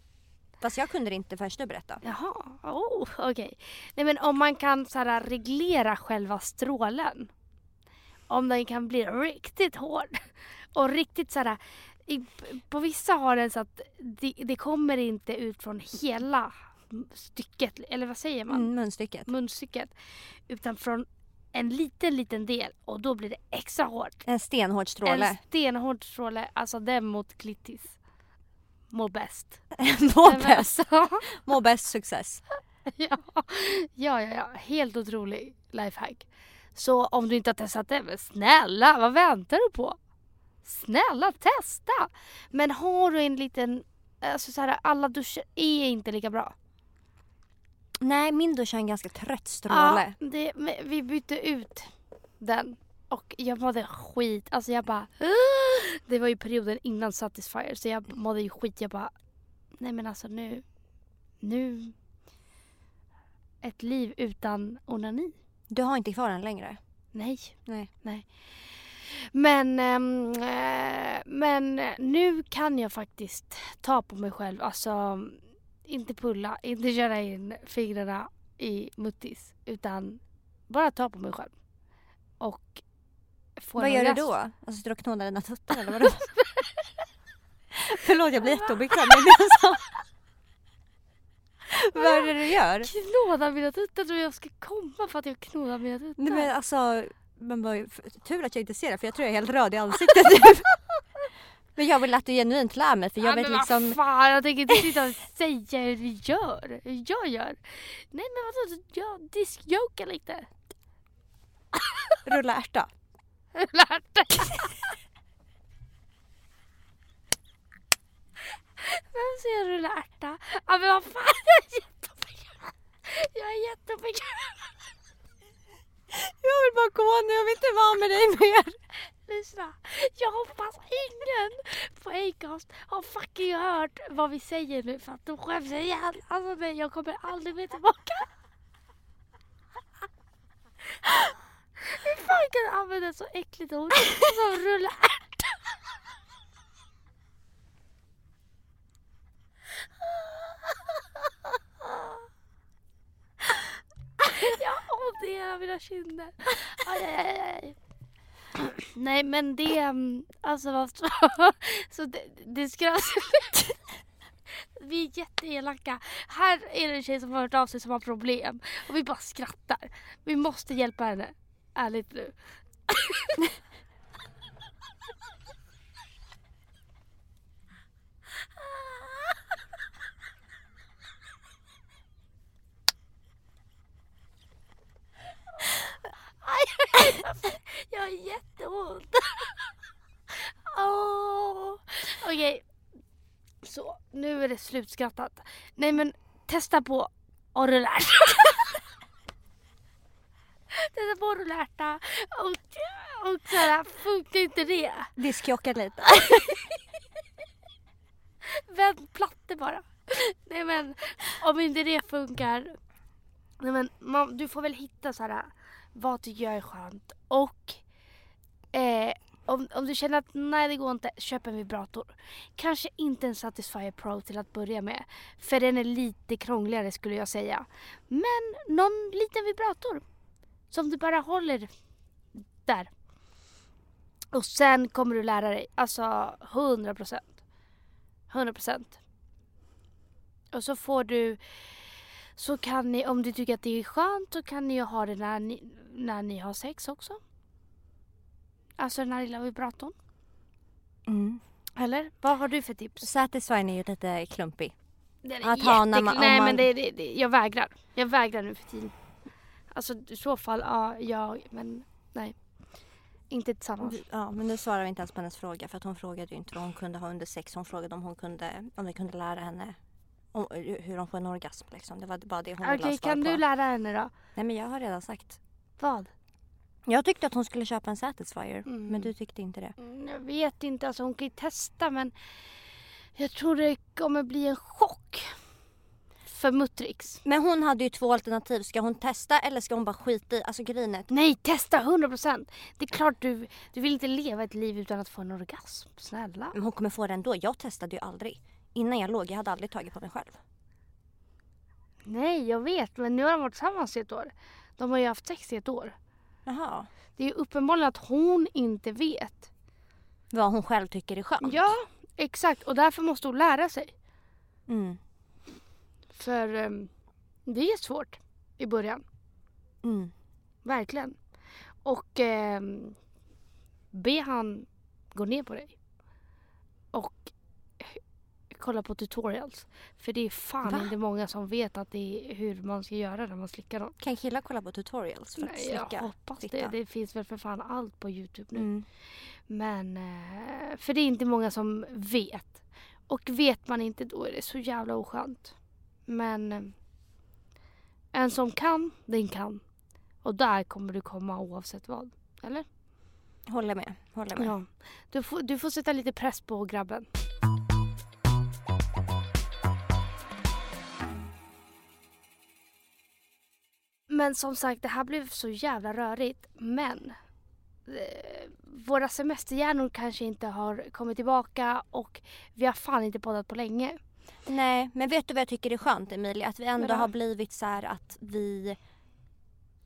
Fast jag kunde det inte förrän du berättade. Jaha, oh, okej. Nej men om man kan så här, reglera själva strålen. Om den kan bli riktigt hård. Och riktigt så här, i, på vissa har den så att det, det kommer inte ut från hela stycket, eller vad säger man? Mm, munstycket. munstycket. Utan från en liten, liten del och då blir det extra hårt. En stenhård stråle. En stenhård stråle, alltså den mot klittis. Mår bäst. Må bäst. alltså, Må bäst success. ja, ja, ja, ja, helt otrolig lifehack. Så om du inte har testat det, men snälla, vad väntar du på? Snälla, testa! Men har du en liten, alltså så här, alla duschar är inte lika bra. Nej, min dusch har en ganska trött stråle. Ja, det, vi bytte ut den. Och jag mådde skit. Alltså jag bara... Det var ju perioden innan Satisfyer så jag mådde ju skit. Jag bara... Nej men alltså nu... Nu... Ett liv utan onani. Du har inte kvar den längre? Nej. Nej. Men, ehm, eh, men nu kan jag faktiskt ta på mig själv. Alltså inte pulla, inte köra in fingrarna i muttis. Utan bara ta på mig själv. Och få Vad gör du då? Alltså sitter du och knådar dina tuttar eller vadå? Förlåt jag blir jätteobekväm men. Vad är det du gör? Knåda mina tuttar tror jag ska komma för att jag knådar mina tuttar. Nej men alltså, men vad, tur att jag inte ser det för jag tror jag är helt röd i ansiktet nu. Men jag vill att du genuint lär mig för jag Ja, vet men liksom vad fan, jag tänker inte sitta och säga hur du gör. Hur jag gör. Nej men vadå, jag diskjokar lite. rulla ärta. Lärt dig. Vem men vad fan, jag är jättebekväm. Jag är jättebekväm. Jag vill bara gå nu, jag vill inte vara med dig mer. Lyssna, jag hoppas ingen på Acast har fucking hört vad vi säger nu för att de skäms ihjäl. Alltså nej, jag kommer aldrig mer tillbaka. Hur fan kan du använda ett så äckligt ord som rulla? Jag har ont i hela mina kinder. Aj, aj, aj, aj. Nej men det, mm, alltså vad så, så det, det skrattar Vi är jätteelaka. Här är det en tjej som har hört av sig som har problem och vi bara skrattar. Vi måste hjälpa henne. Ärligt nu. Aj, jag har jätteont. Åh. Okej. Så, nu är det slutskrattat. Nej men testa på att rulla ärta. Testa på att rulla ärta. Och, och så här, funkar inte det? Diskjocka lite. Vänd platte bara. Nej men om inte det funkar. Nej men man, du får väl hitta så här. Vad tycker jag är skönt. Och eh, om, om du känner att nej det går inte, köp en vibrator. Kanske inte en Satisfyer Pro till att börja med. För den är lite krångligare skulle jag säga. Men någon liten vibrator. Som du bara håller där. Och sen kommer du lära dig. Alltså 100 procent. 100 procent. Och så får du så kan ni, om du tycker att det är skönt, så kan ni ju ha det när ni, när ni har sex också. Alltså den här lilla vibratorn. Mm. Eller? Vad har du för tips? Satisfying är ju lite klumpig. Den Att ha när man- Nej man- men det, det, det, jag vägrar. Jag vägrar nu för tiden. Alltså i så fall, ja, jag, men nej. Inte tillsammans. Ja, men nu svarar vi inte ens på hennes fråga för att hon frågade ju inte vad hon kunde ha under sex. Hon frågade om hon kunde, om vi kunde lära henne om, hur hon får en orgasm liksom. Det var bara det hon ville Okej, ha svar kan på. du lära henne då? Nej men jag har redan sagt. Vad? Jag tyckte att hon skulle köpa en Satisfyer Mm. men du tyckte inte det. Mm, Jag vet inte, alltså hon kan ju testa men jag tror det kommer bli en chock. För Muttrix. Men hon hade ju två alternativ. Ska hon testa eller ska hon bara skita i, alltså grinet. Nej, testa 100%! Det är klart du, du vill inte leva ett liv utan att få en orgasm. Snälla. Men hon kommer få det ändå. Jag testade ju aldrig. Innan jag låg, jag hade aldrig tagit på mig själv. Nej, jag vet. Men nu har de varit tillsammans i ett år. De har ju haft sex i ett år. Jaha. Det är uppenbarligen att hon inte vet. Vad hon själv tycker är skönt. Ja, exakt. Och därför måste hon lära sig. Mm. För ehm, det är svårt i början. Mm. Verkligen. Och ehm, be han gå ner på dig. Och kolla på tutorials. För det är fan Va? inte många som vet att det är hur man ska göra när man slickar någon. Kan killar kolla på tutorials för att Nej, jag slicka? hoppas det. Det finns väl för fan allt på Youtube nu. Mm. Men, eh, för det är inte många som vet. Och vet man inte då är det så jävla oskönt. Men eh, en som kan, den kan. Och där kommer du komma oavsett vad. Eller? Håller med. Håller med. Ja. Du får, du får sätta lite press på grabben. Men som sagt, det här blev så jävla rörigt. Men eh, våra semesterhjärnor kanske inte har kommit tillbaka och vi har fan inte poddat på länge. Nej, men vet du vad jag tycker är skönt Emilia? Att vi ändå har blivit så här att vi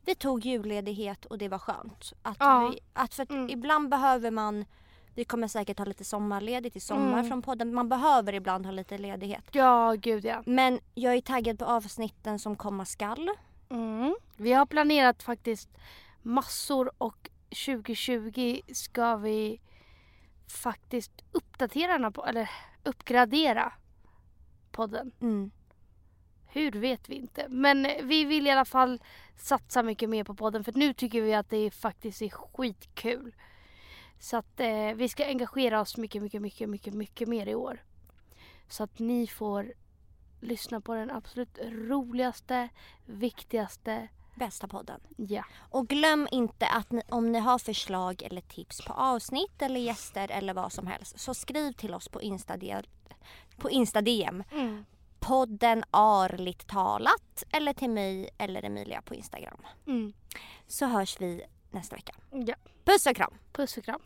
vi tog julledighet och det var skönt. Att Ja. vi, att för att Mm. ibland behöver man vi kommer säkert ha lite sommarledigt i sommar Mm. från podden. Man behöver ibland ha lite ledighet. Ja, gud ja. Men jag är taggad på avsnitten som komma skall. Mm. Vi har planerat faktiskt massor och 2020 ska vi faktiskt uppdatera po- eller uppgradera podden. Mm. Hur vet vi inte. Men vi vill i alla fall satsa mycket mer på podden för nu tycker vi att det faktiskt är skitkul. Så att eh, vi ska engagera oss mycket, mycket, mycket, mycket, mycket mer i år. Så att ni får lyssna på den absolut roligaste, viktigaste, Bästa podden. ja. Och glöm inte att ni, om ni har förslag eller tips på avsnitt eller gäster eller vad som helst så skriv till oss på Insta, på Insta DM. Podden Arligt talat eller till mig eller Emilia på Instagram. Mm. Så hörs vi nästa vecka. Ja. Puss och kram! Puss och kram.